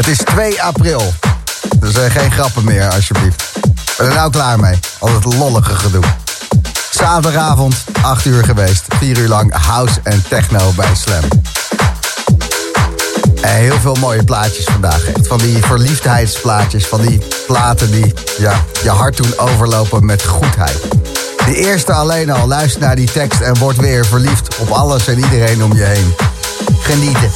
Het is 2 april. Dus uh, geen grappen meer, alsjeblieft. Ik ben er nou klaar mee. Al het lollige gedoe. Zaterdagavond, 8 uur geweest. 4 uur lang house en techno bij Slam. En heel veel mooie plaatjes vandaag. Echt van die verliefdheidsplaatjes. Van die platen die ja, je hart doen overlopen met goedheid. De eerste alleen al. Luister naar die tekst en word weer verliefd op alles en iedereen om je heen. Genieten.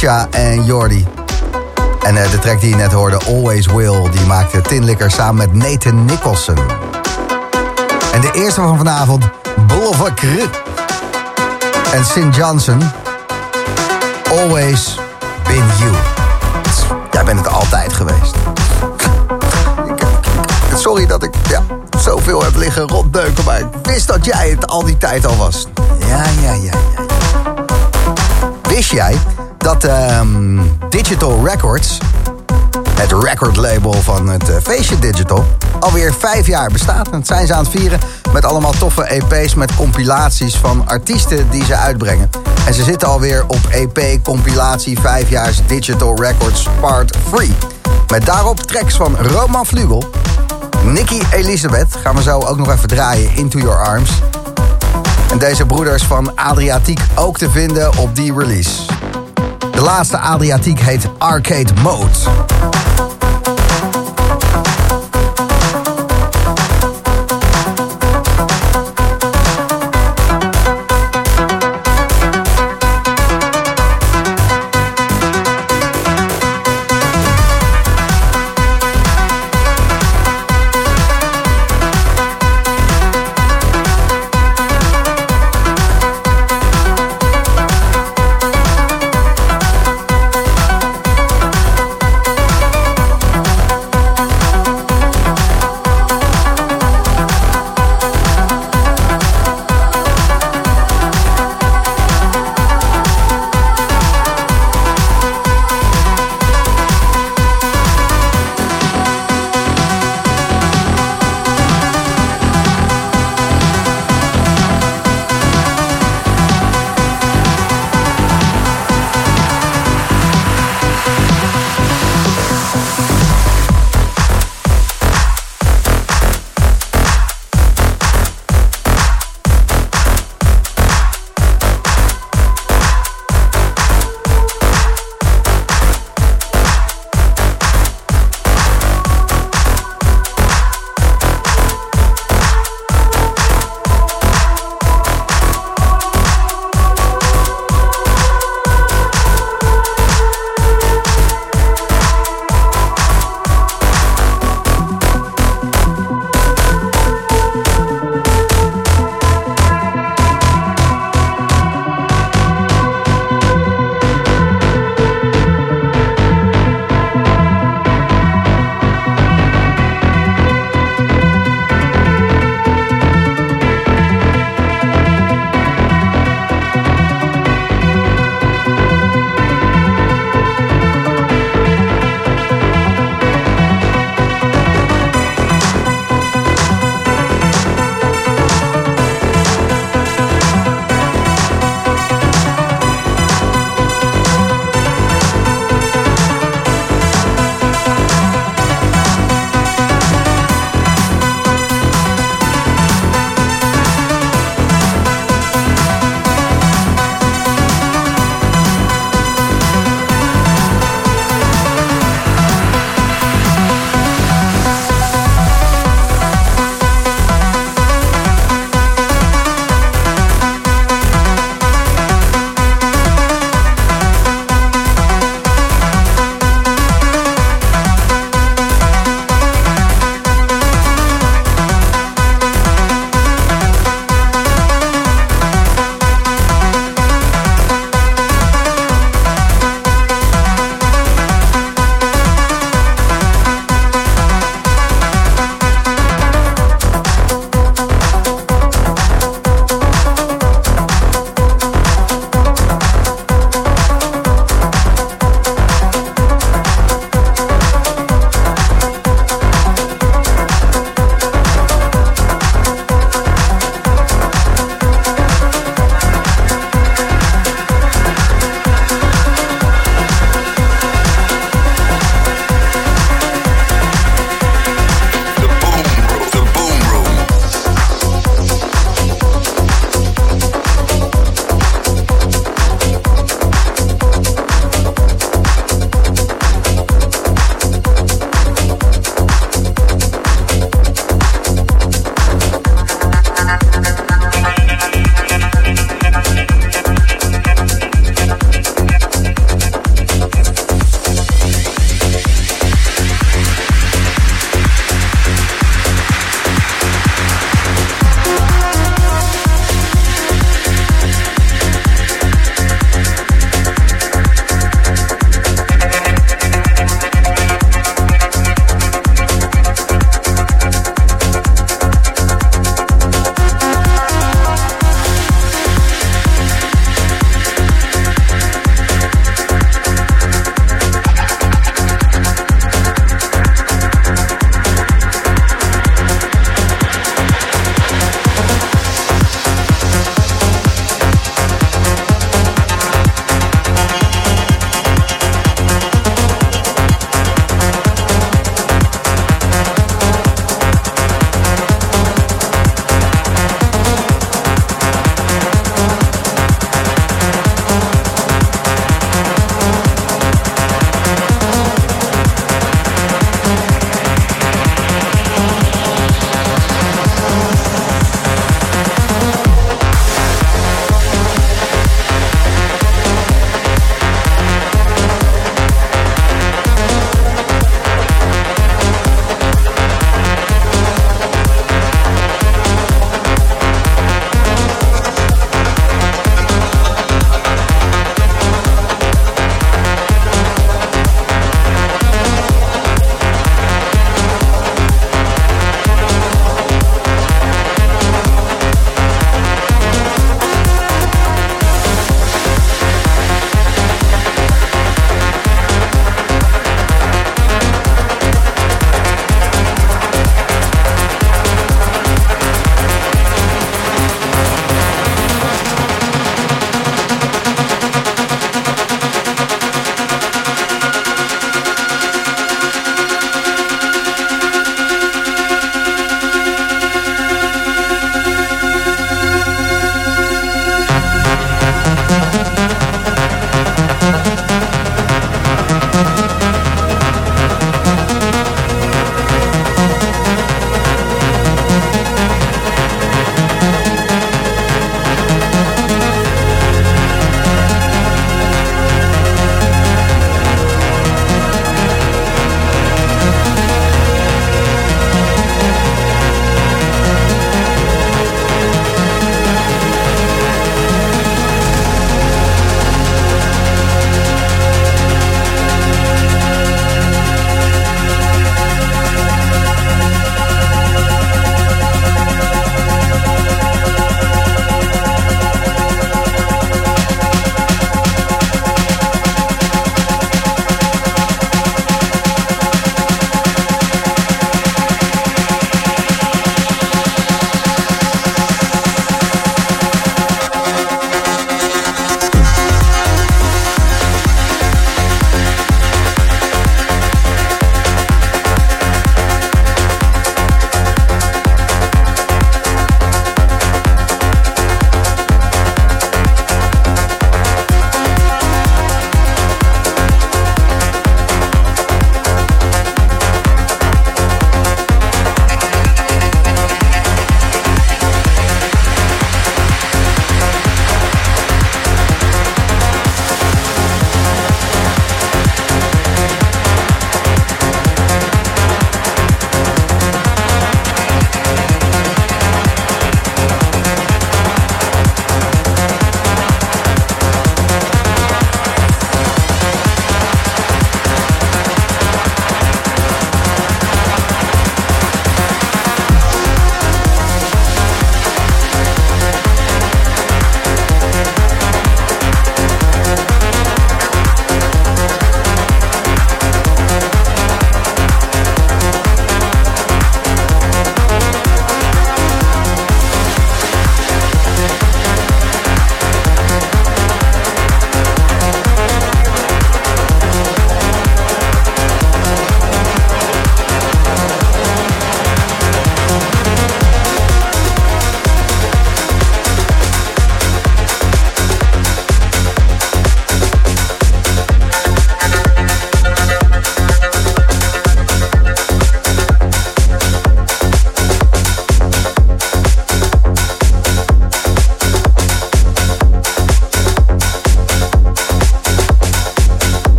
En Jordi. En uh, de track die je net hoorde, Always Will, die maakte Tinlikker samen met Nathan Nicholson. En de eerste van vanavond, Boulevard en St. Johnson. Always been you. Jij bent het altijd geweest. Sorry dat ik ja, zoveel heb liggen rotdeuken, maar ik wist dat jij het al die tijd al was. Ja, ja, ja, ja. Wist jij dat um, Digital Records, het recordlabel van het uh, feestje Digital, alweer vijf jaar bestaat? En dat zijn ze aan het vieren met allemaal toffe EP's met compilaties van artiesten die ze uitbrengen. En ze zitten alweer op EP-compilatie 5 jaar Digital Records Part 3. Met daarop tracks van Roman Vlugel, Nicky Elisabeth, gaan we zo ook nog even draaien, Into Your Arms. En deze broeders van Adriatiek ook te vinden op die release. De laatste Adriatiek heet Arcade Mode.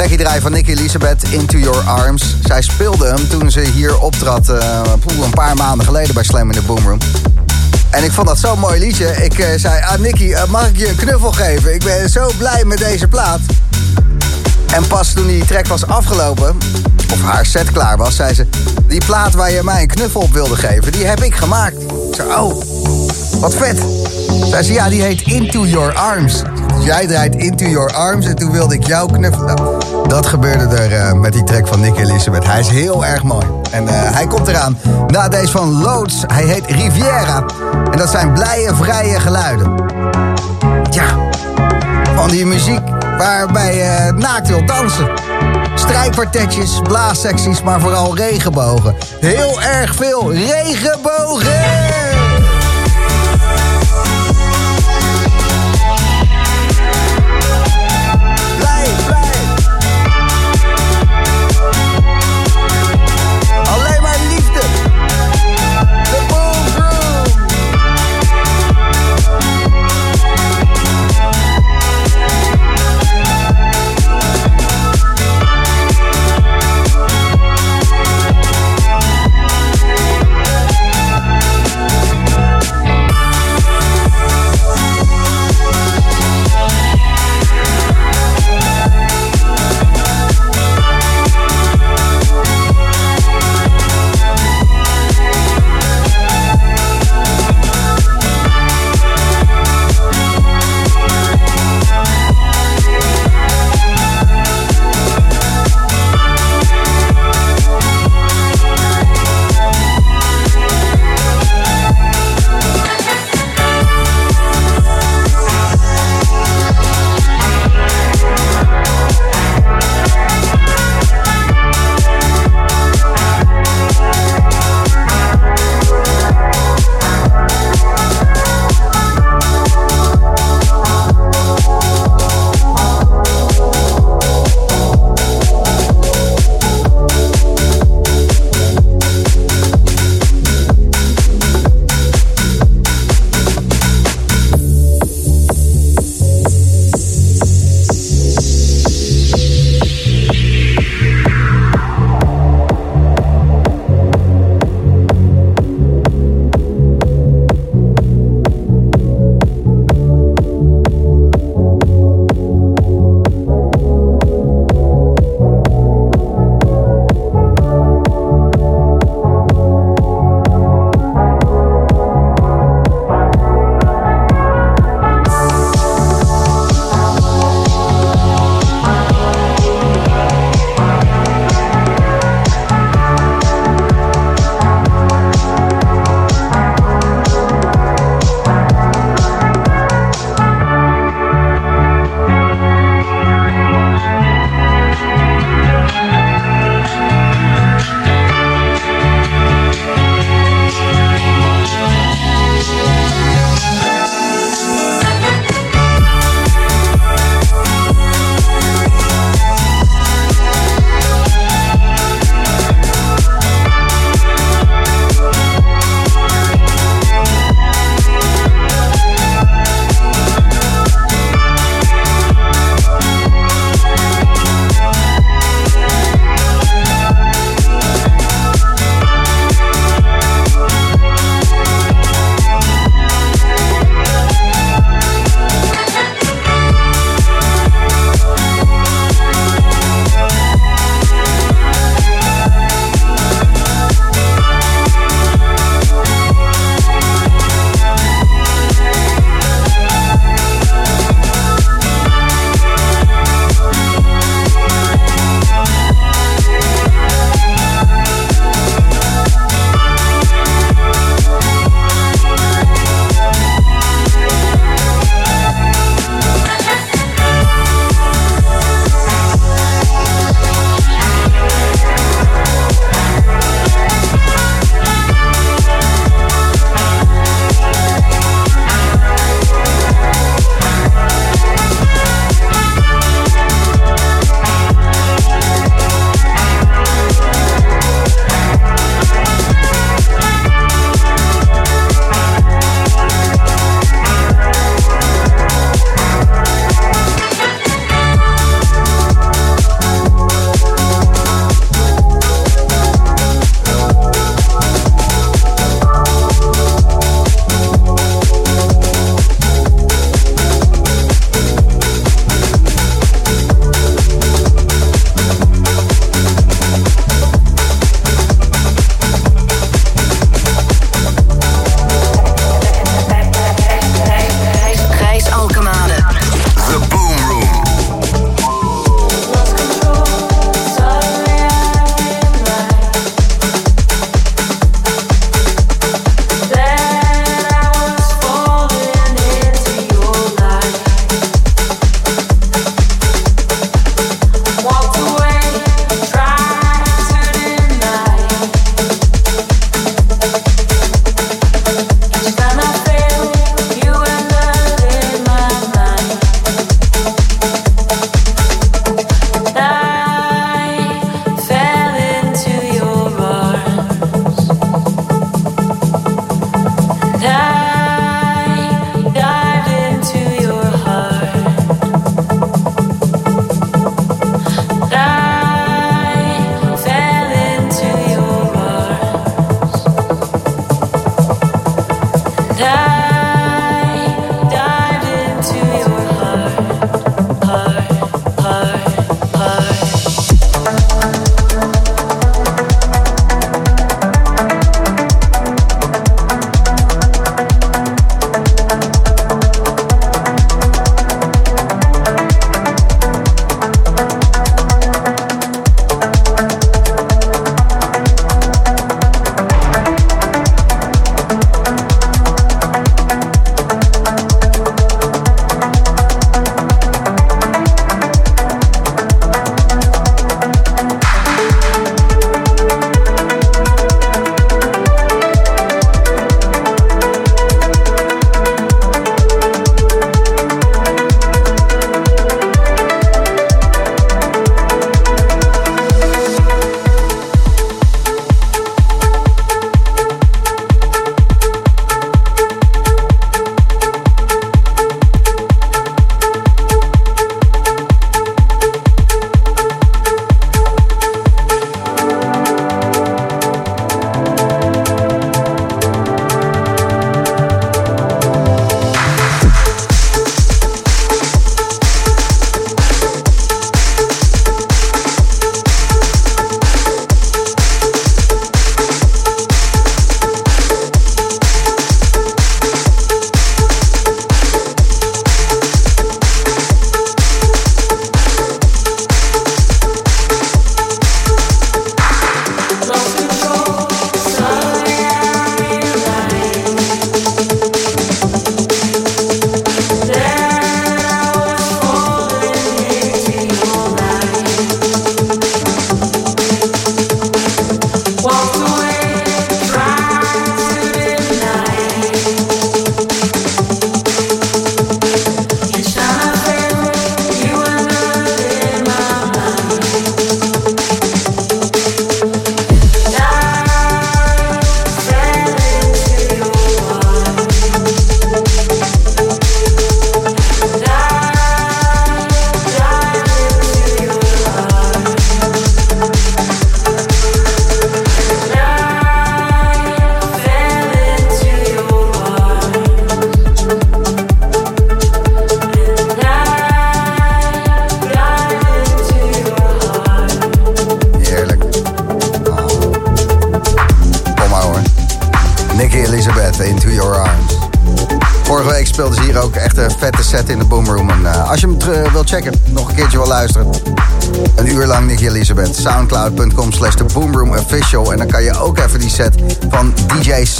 Trekje draaien van Nicky Elisabeth, Into Your Arms. Zij speelde hem toen ze hier optrad uh, een paar maanden geleden bij Slam in the Boomroom. En ik vond dat zo'n mooi liedje. Ik uh, zei, ah Nicky, uh, mag ik je een knuffel geven? Ik ben zo blij met deze plaat. En pas toen die track was afgelopen, of haar set klaar was, zei ze... Die plaat waar je mij een knuffel op wilde geven, die heb ik gemaakt. Ik zei, oh, wat vet. Zei ze, ja, die heet Into Your Arms. Jij draait Into Your Arms en toen wilde ik jou knuffelen. Nou, dat gebeurde er uh, met die track van Nick Elizabeth. Hij is heel erg mooi. En uh, hij komt eraan na deze van Loods. Hij heet Riviera. En dat zijn blije, vrije geluiden. Ja, van die muziek waarbij je naakt wil dansen. Strijkpartetjes, blaassecties, maar vooral regenbogen. Heel erg veel regenbogen!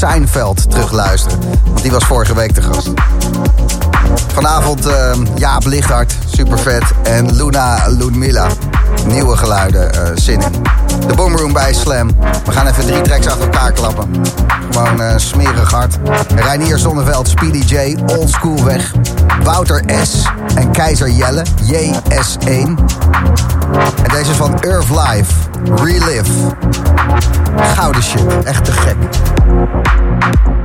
Seinfeld terugluisteren. Want die was vorige week te gast. Vanavond uh, Jaap Lichthart, super vet. En Luna Ludmilla. Nieuwe geluiden, uh, zin in. De Boomroom bij Slam. We gaan even drie tracks achter elkaar klappen. Gewoon uh, smerig hard. Reinier Zonneveld, Speedy J, Old School Weg. Wouter S. En Keizer Jelle, JS1. En deze is van Earth Life, Relive. Gouden shit, echt te gek. Thank you.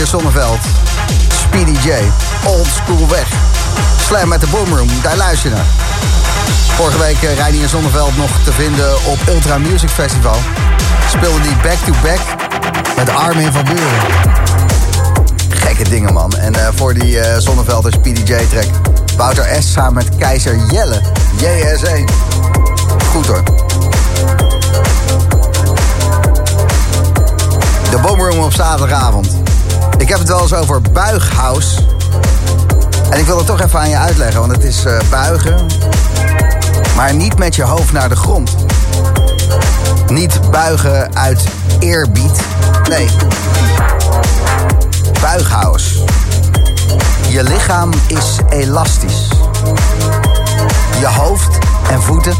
Reinier Sonneveld. Speedy J. Old School weg. Slam met de Boomroom, daar luister je. Vorige week uh, Reinier Zonneveld nog te vinden op Ultra Music Festival. Speelde die back-to-back met Armin van Buren. Gekke dingen, man. En uh, voor die uh, Zonneveld en Speedy J-track... Wouter S. samen met Keizer Jelle. JSE. Goed hoor. De Boomroom op zaterdagavond. Ik heb het wel eens over buighouse. En ik wil het toch even aan je uitleggen, want het is uh, buigen. Maar niet met je hoofd naar de grond. Niet buigen uit eerbied. Nee. Buighouse. Je lichaam is elastisch. Je hoofd en voeten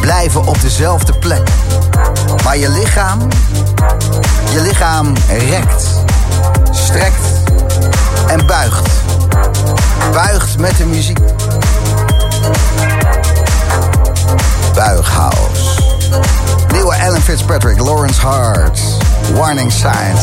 blijven op dezelfde plek. Maar je lichaam, je lichaam rekt, strekt en buigt. Buigt met de muziek. Buighouse. Nieuwe Alan Fitzpatrick, Lawrence Hart. Warning Signs.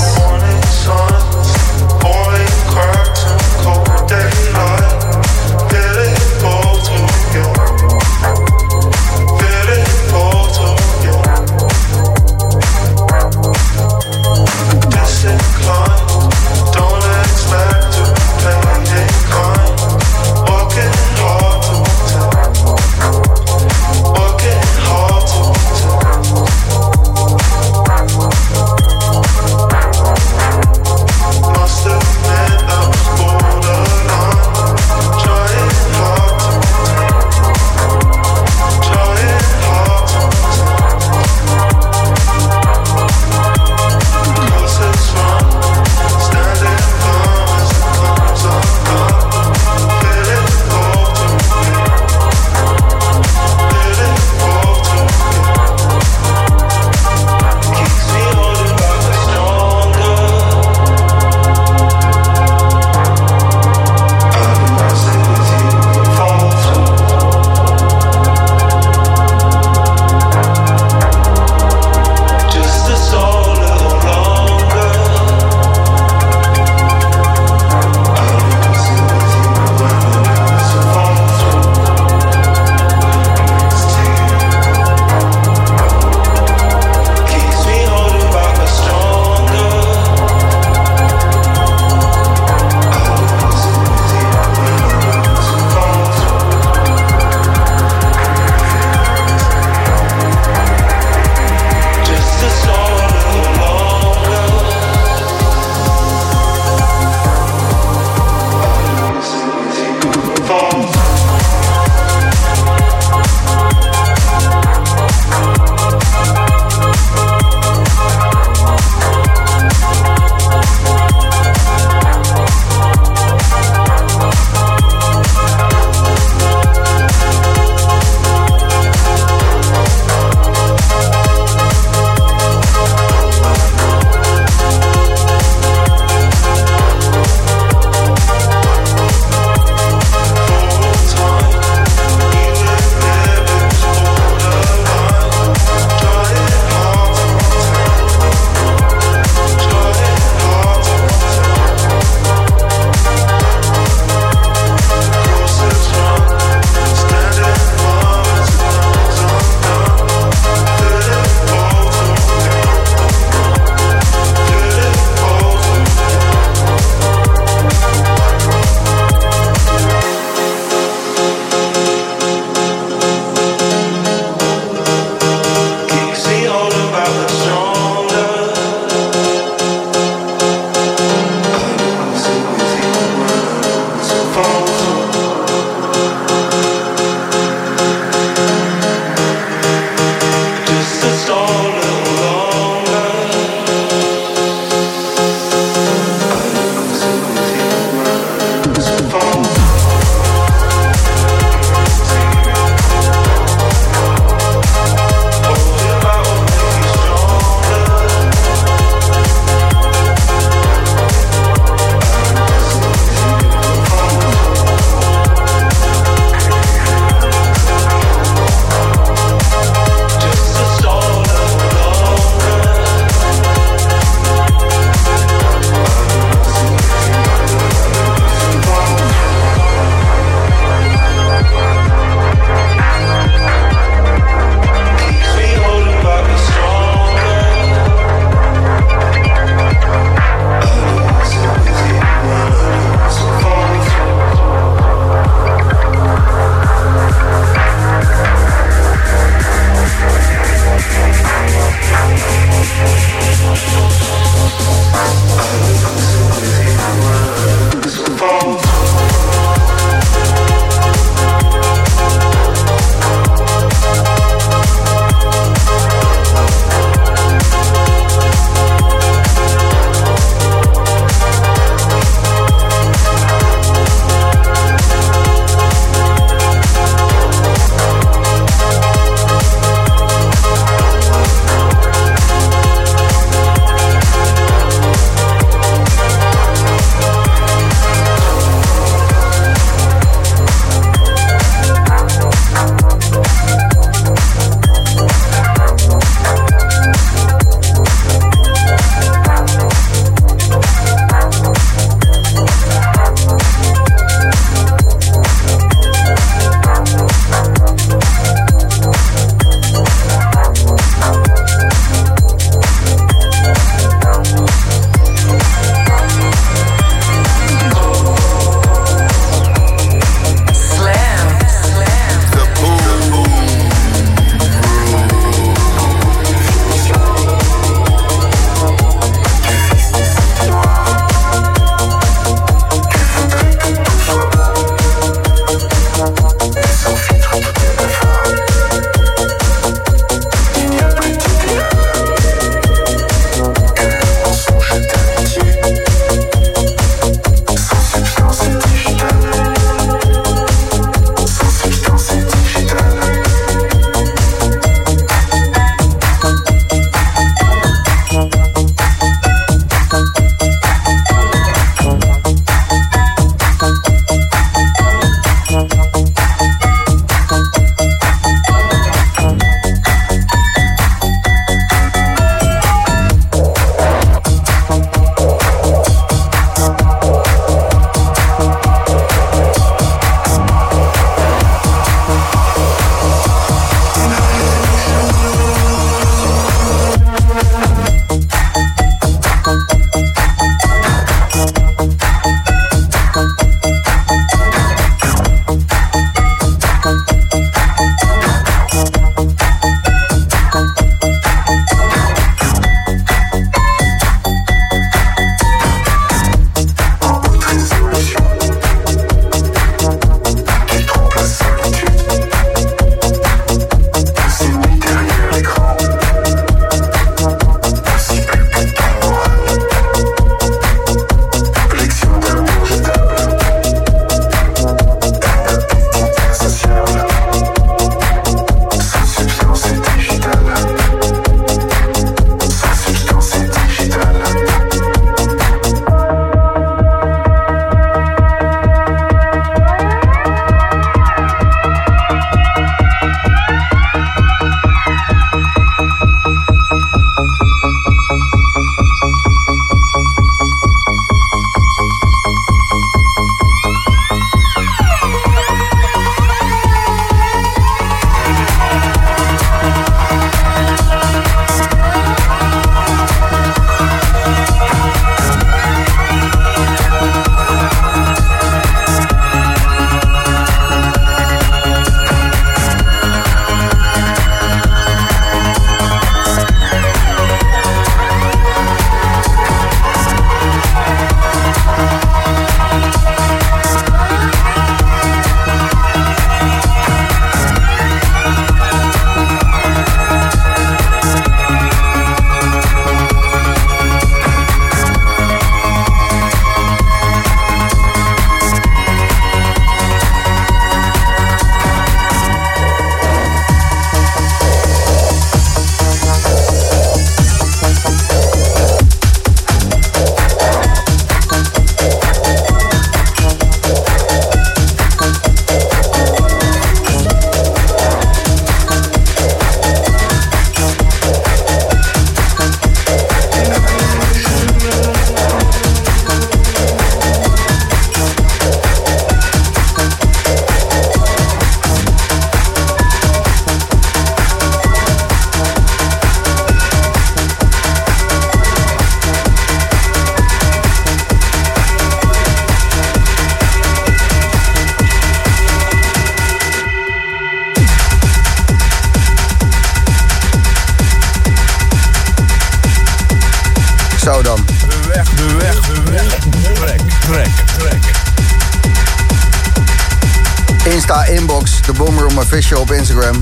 Op Instagram.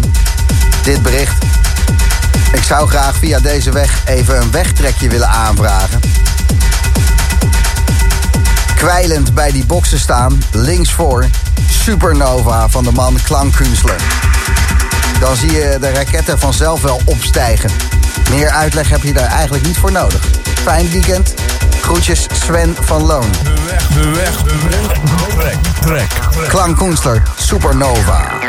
Dit bericht. Ik zou graag via deze weg even een wegtrekje willen aanvragen. Kwijlend bij die boksen staan, linksvoor, Supernova van de man Klankkunstler. Dan zie je de raketten vanzelf wel opstijgen. Meer uitleg heb je daar eigenlijk niet voor nodig. Fijn weekend. Groetjes Sven van Loon. De weg, de weg, de weg. Trek, trek. trek. Klankkunstler Supernova.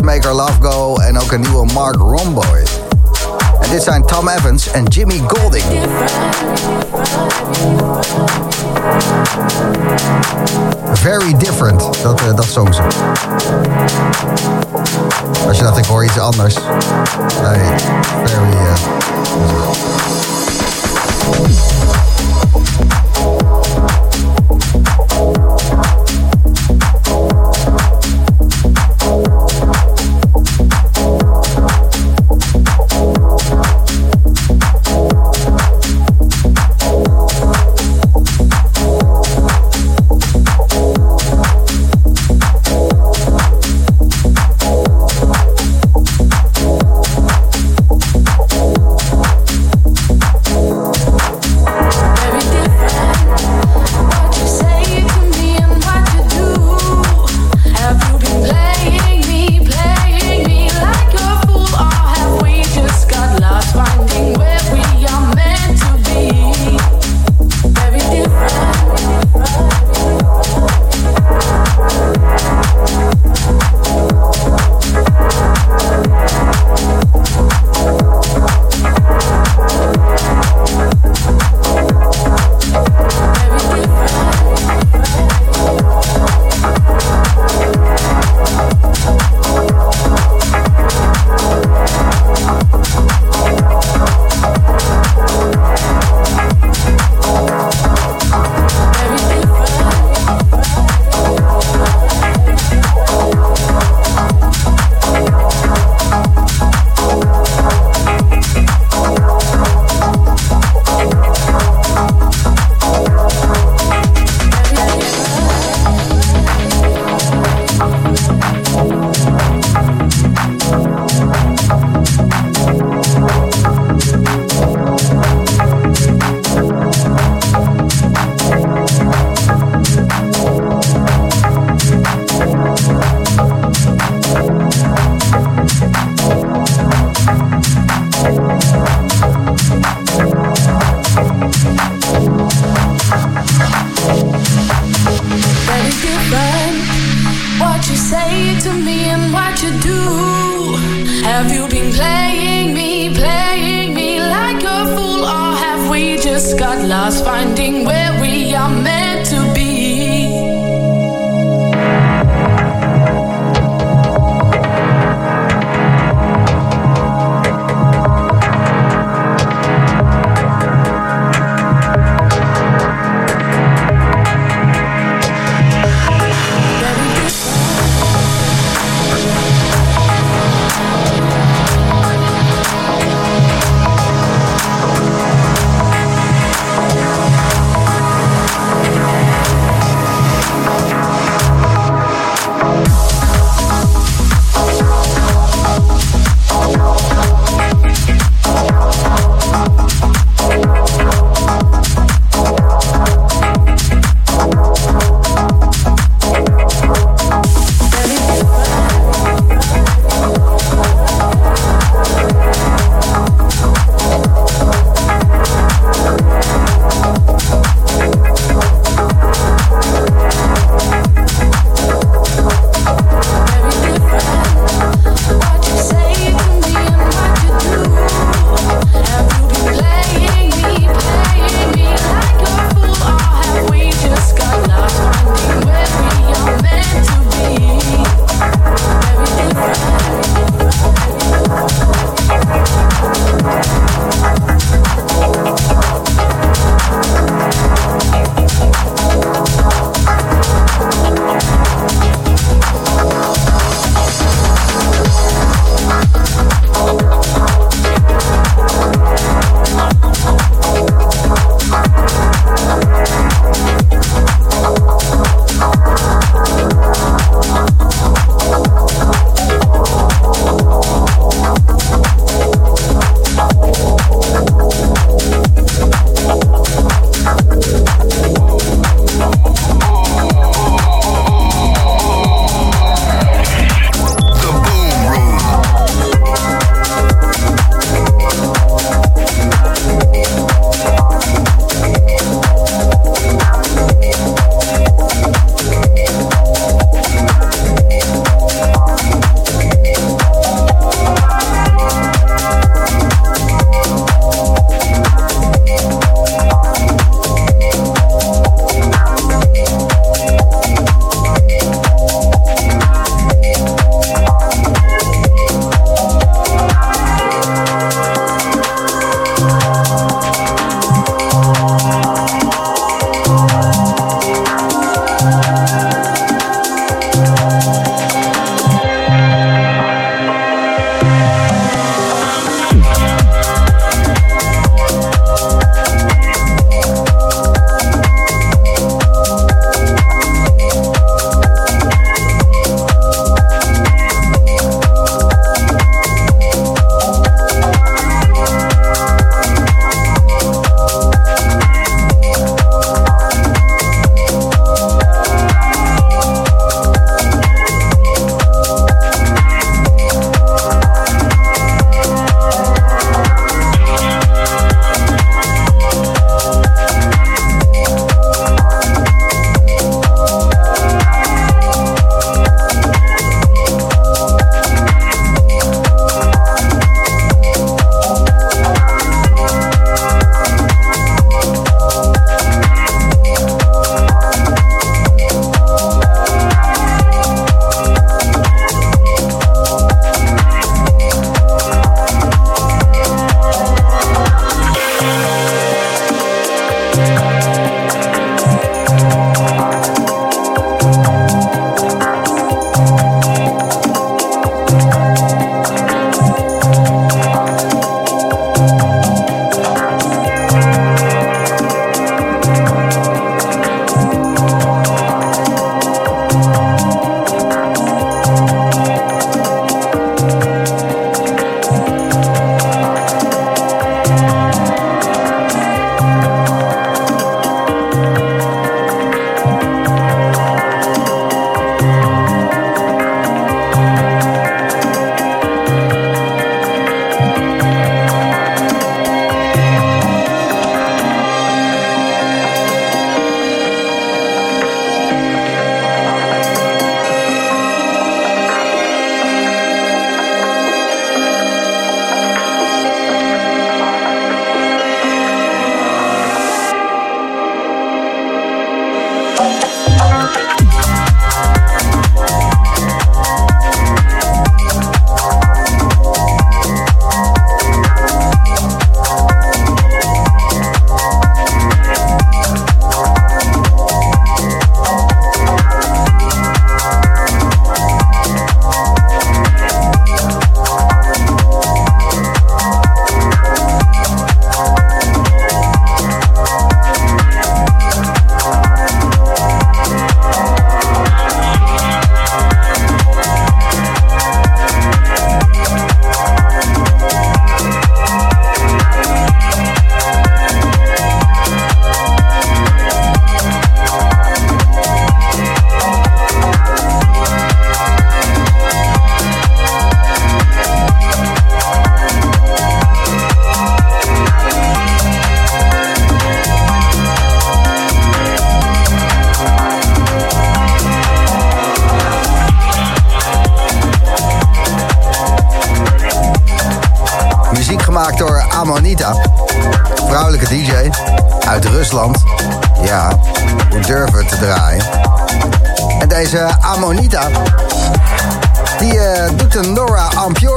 Acid Kids Make Our Love Go. En ook een nieuwe Mark Romboy. En dit zijn Tom Evans en Jimmy Golding. Very different, dat, uh, dat zong ze. Als je dacht, ik hoor iets anders. Nee, very... Uh...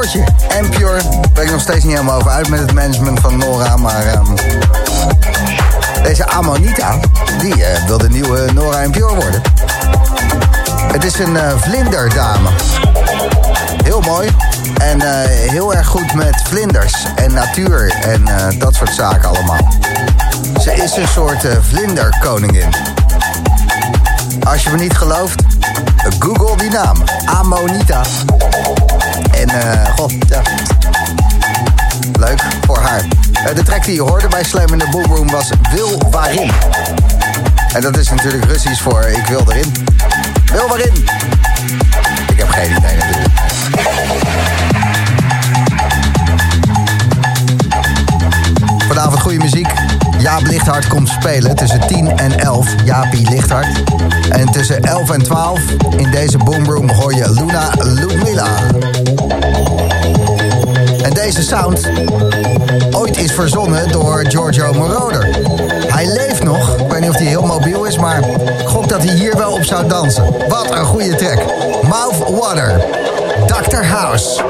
Ampure'tje. Ampure, ben ik nog steeds niet helemaal over uit met het management van Nora, maar... Um, deze Amonita, die uh, wil de nieuwe Nora Ampure worden. Het is een uh, vlinderdame. Heel mooi. En uh, heel erg goed met vlinders en natuur en dat soort zaken allemaal. Ze is een soort vlinderkoningin. Als je me niet gelooft, google die naam. Amonita. En uh, goh, ja. Leuk voor haar. de track die je hoorde bij Slam in de Boomroom was Wil Waarin. En dat is natuurlijk Russisch voor ik wil erin. Wil waarin? Ik heb geen idee natuurlijk. Vanavond goede muziek. Jaap Lichthart komt spelen tussen 10 en 11. Jaapie Lichthart. En tussen 11 en 12 in deze boomroom hoor je Luna Ludmilla. En deze sound ooit is verzonnen door Giorgio Moroder. Hij leeft nog. Ik weet niet of hij heel mobiel is, maar ik gok dat hij hier wel op zou dansen. Wat een goede track. Mouth Water. Dr. House.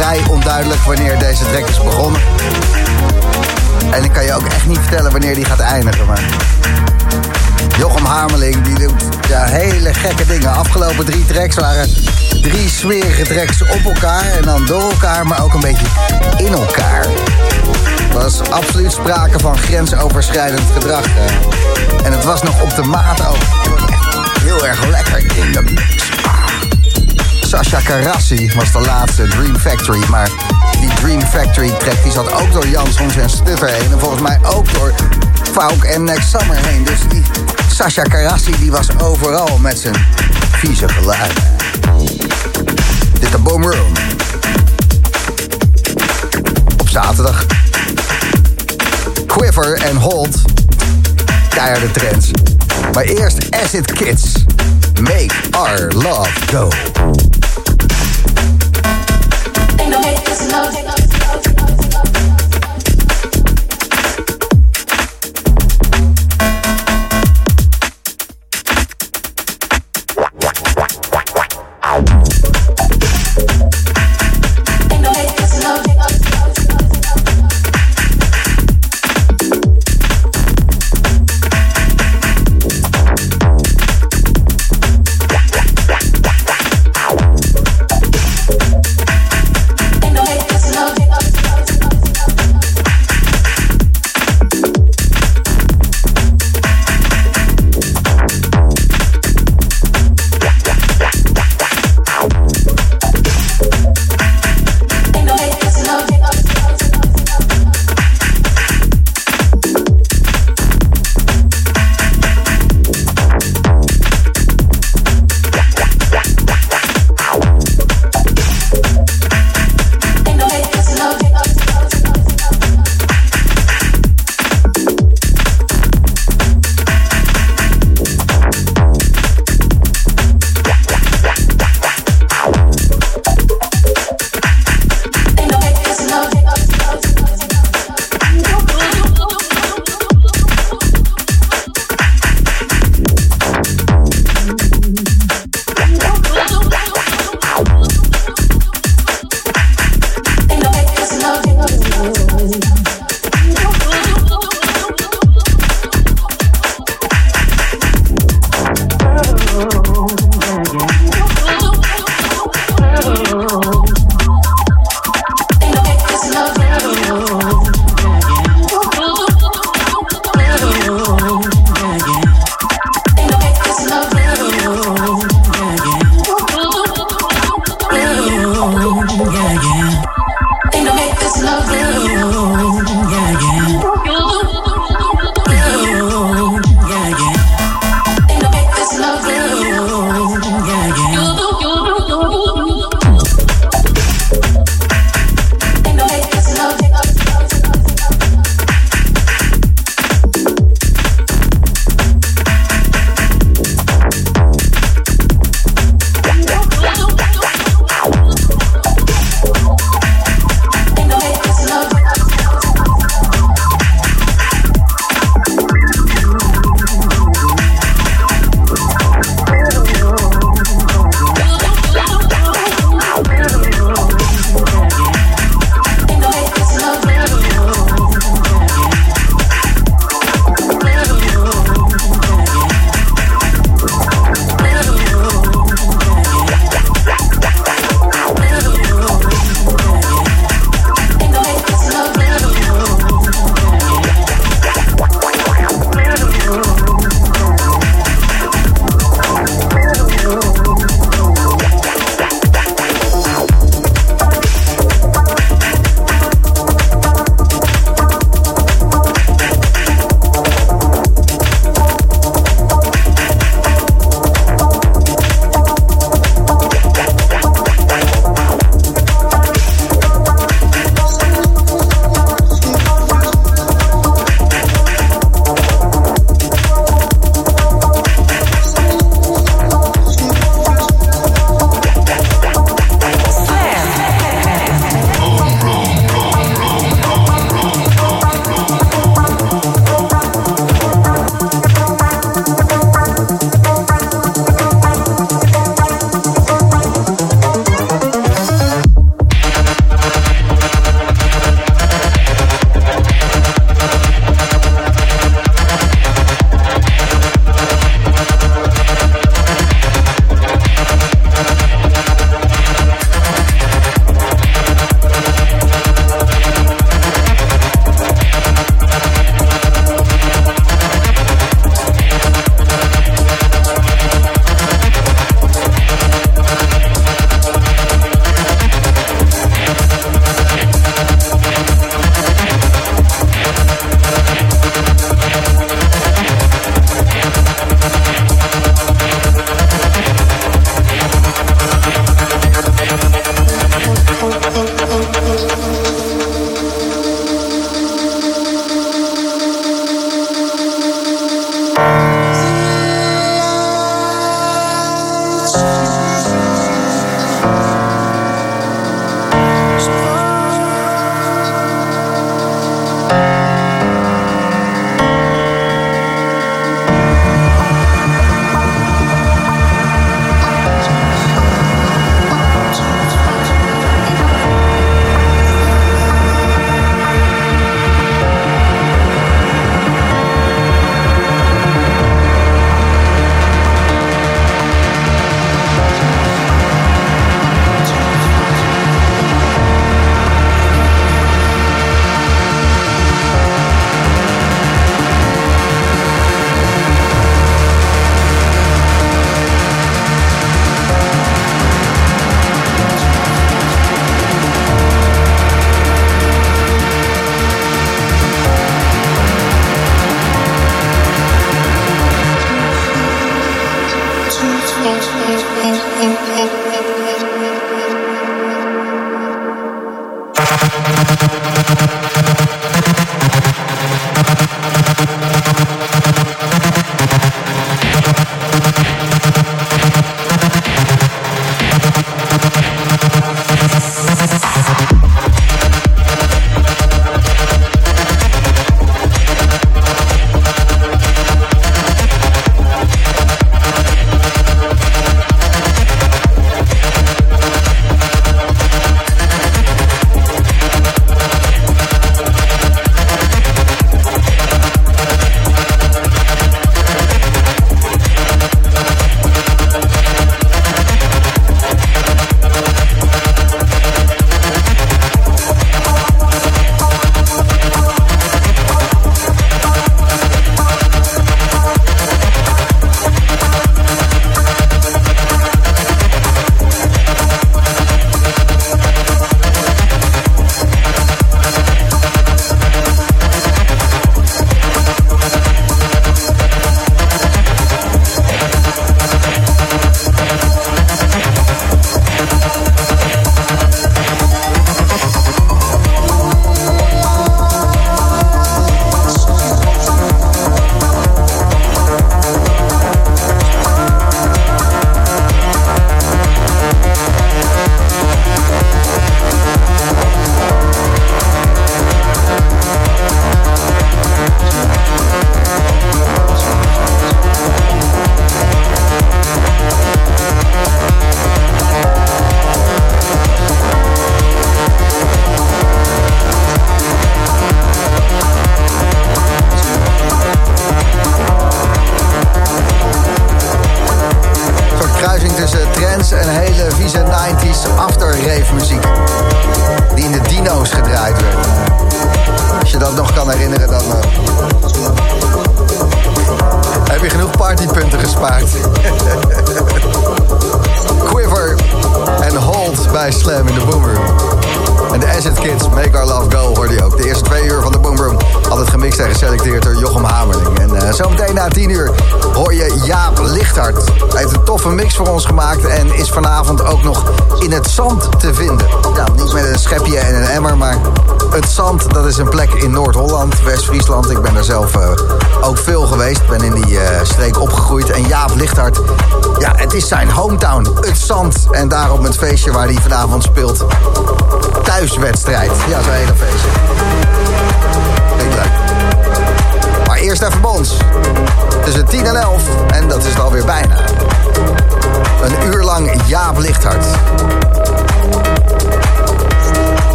Vrij onduidelijk wanneer deze track is begonnen. En ik kan je ook echt niet vertellen wanneer die gaat eindigen. Maar Jochem Hameling die doet ja, hele gekke dingen. Afgelopen drie tracks waren drie smerige tracks op elkaar. En dan door elkaar, maar ook een beetje in elkaar. Er was absoluut sprake van grensoverschrijdend gedrag. En het was nog op de maat ook. Heel erg lekker in de mix. Sasha Karassi was de laatste Dream Factory. Maar die Dream Factory track die zat ook door Jansons en Stuffer heen. En volgens mij ook door Fauk en Next Summer heen. Dus die Sasha Karassi die was overal met zijn vieze geluid. Dit de Boom Room. Op zaterdag. Quiver en Hold. Keiharde trends. Maar eerst Acid Kids. Make our love go.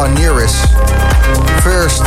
Aniris. First,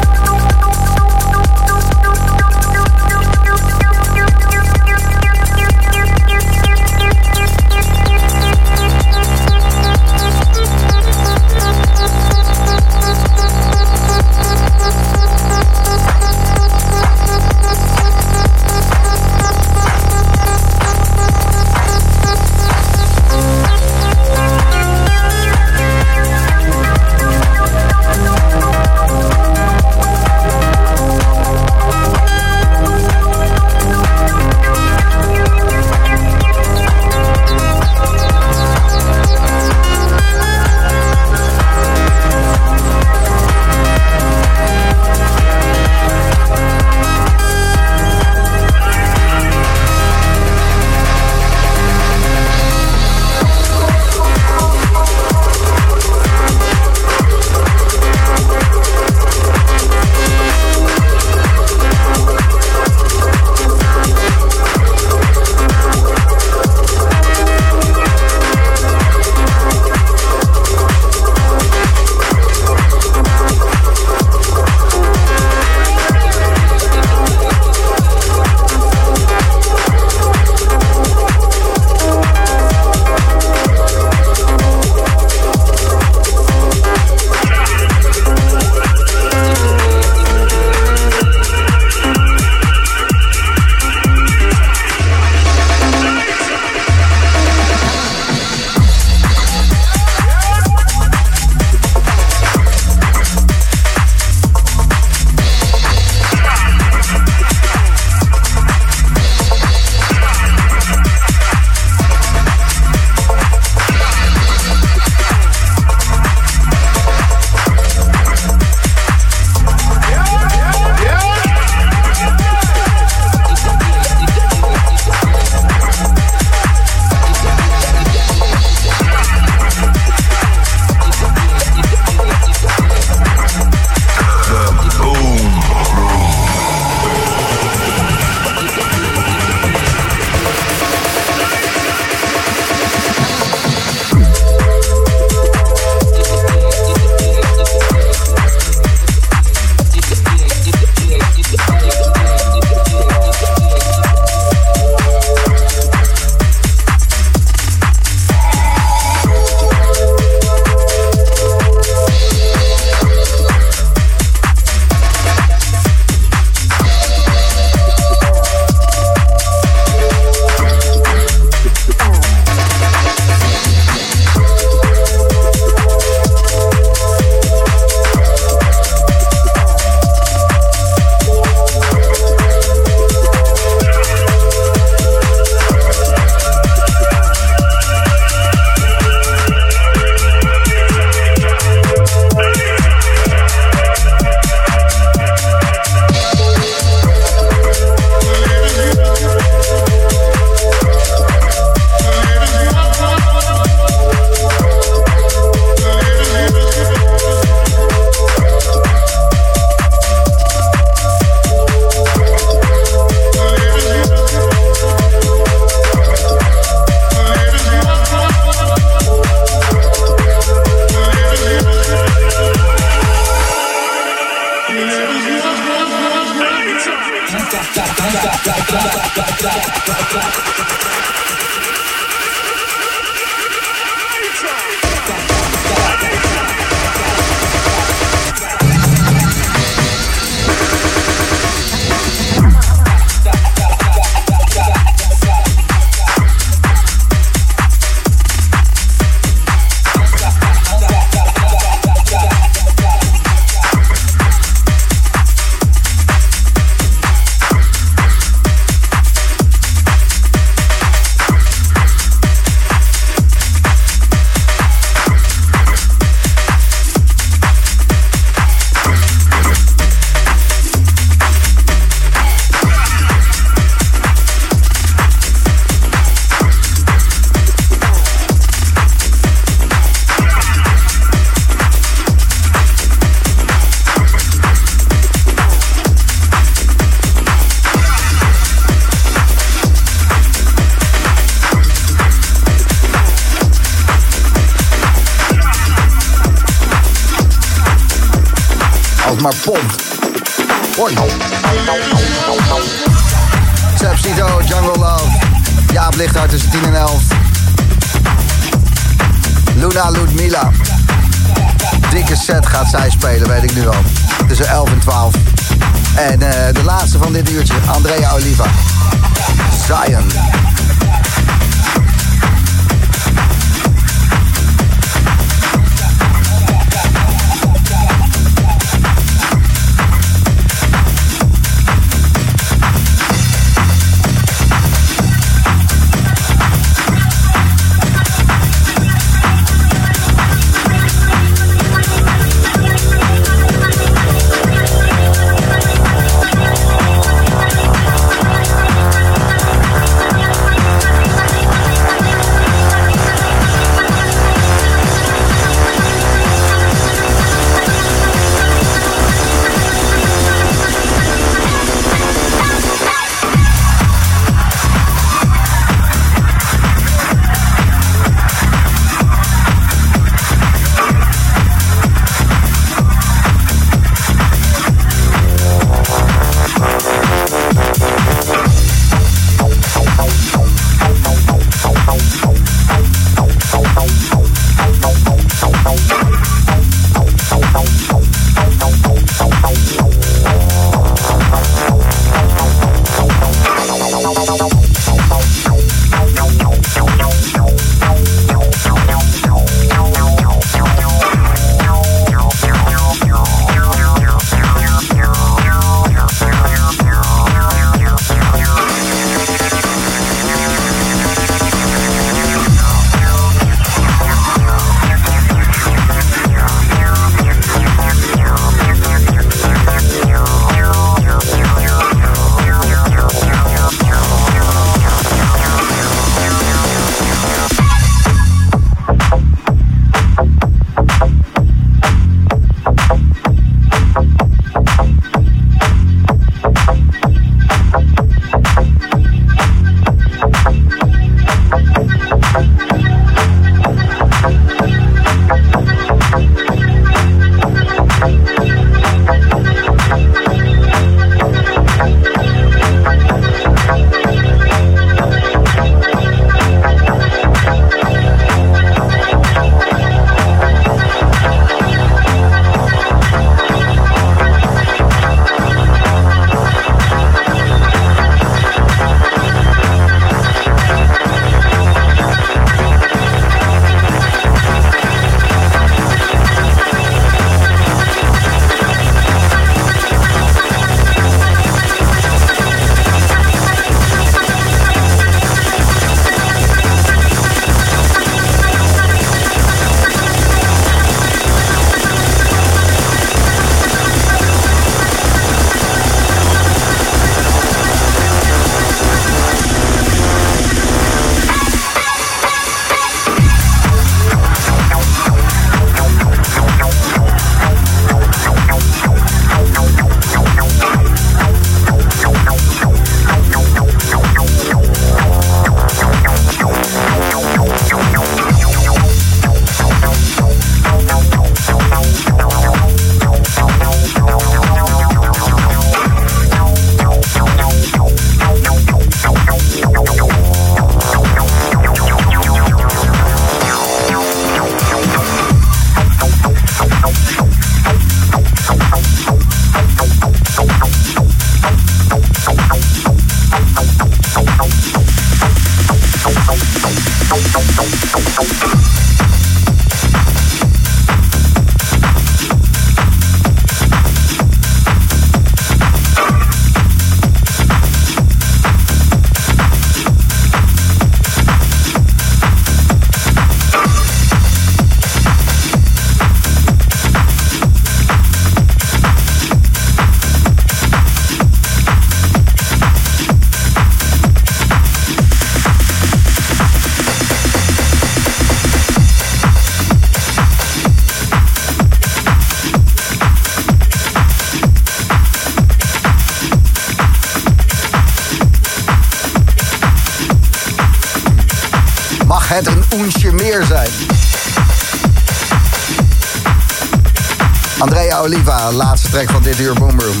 Oliva, laatste track van dit uur Boomroom.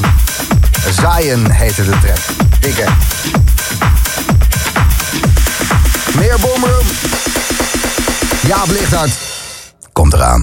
Zion heette de track. Dikke. Meer Boomroom. Jaap Lichthart. Komt eraan.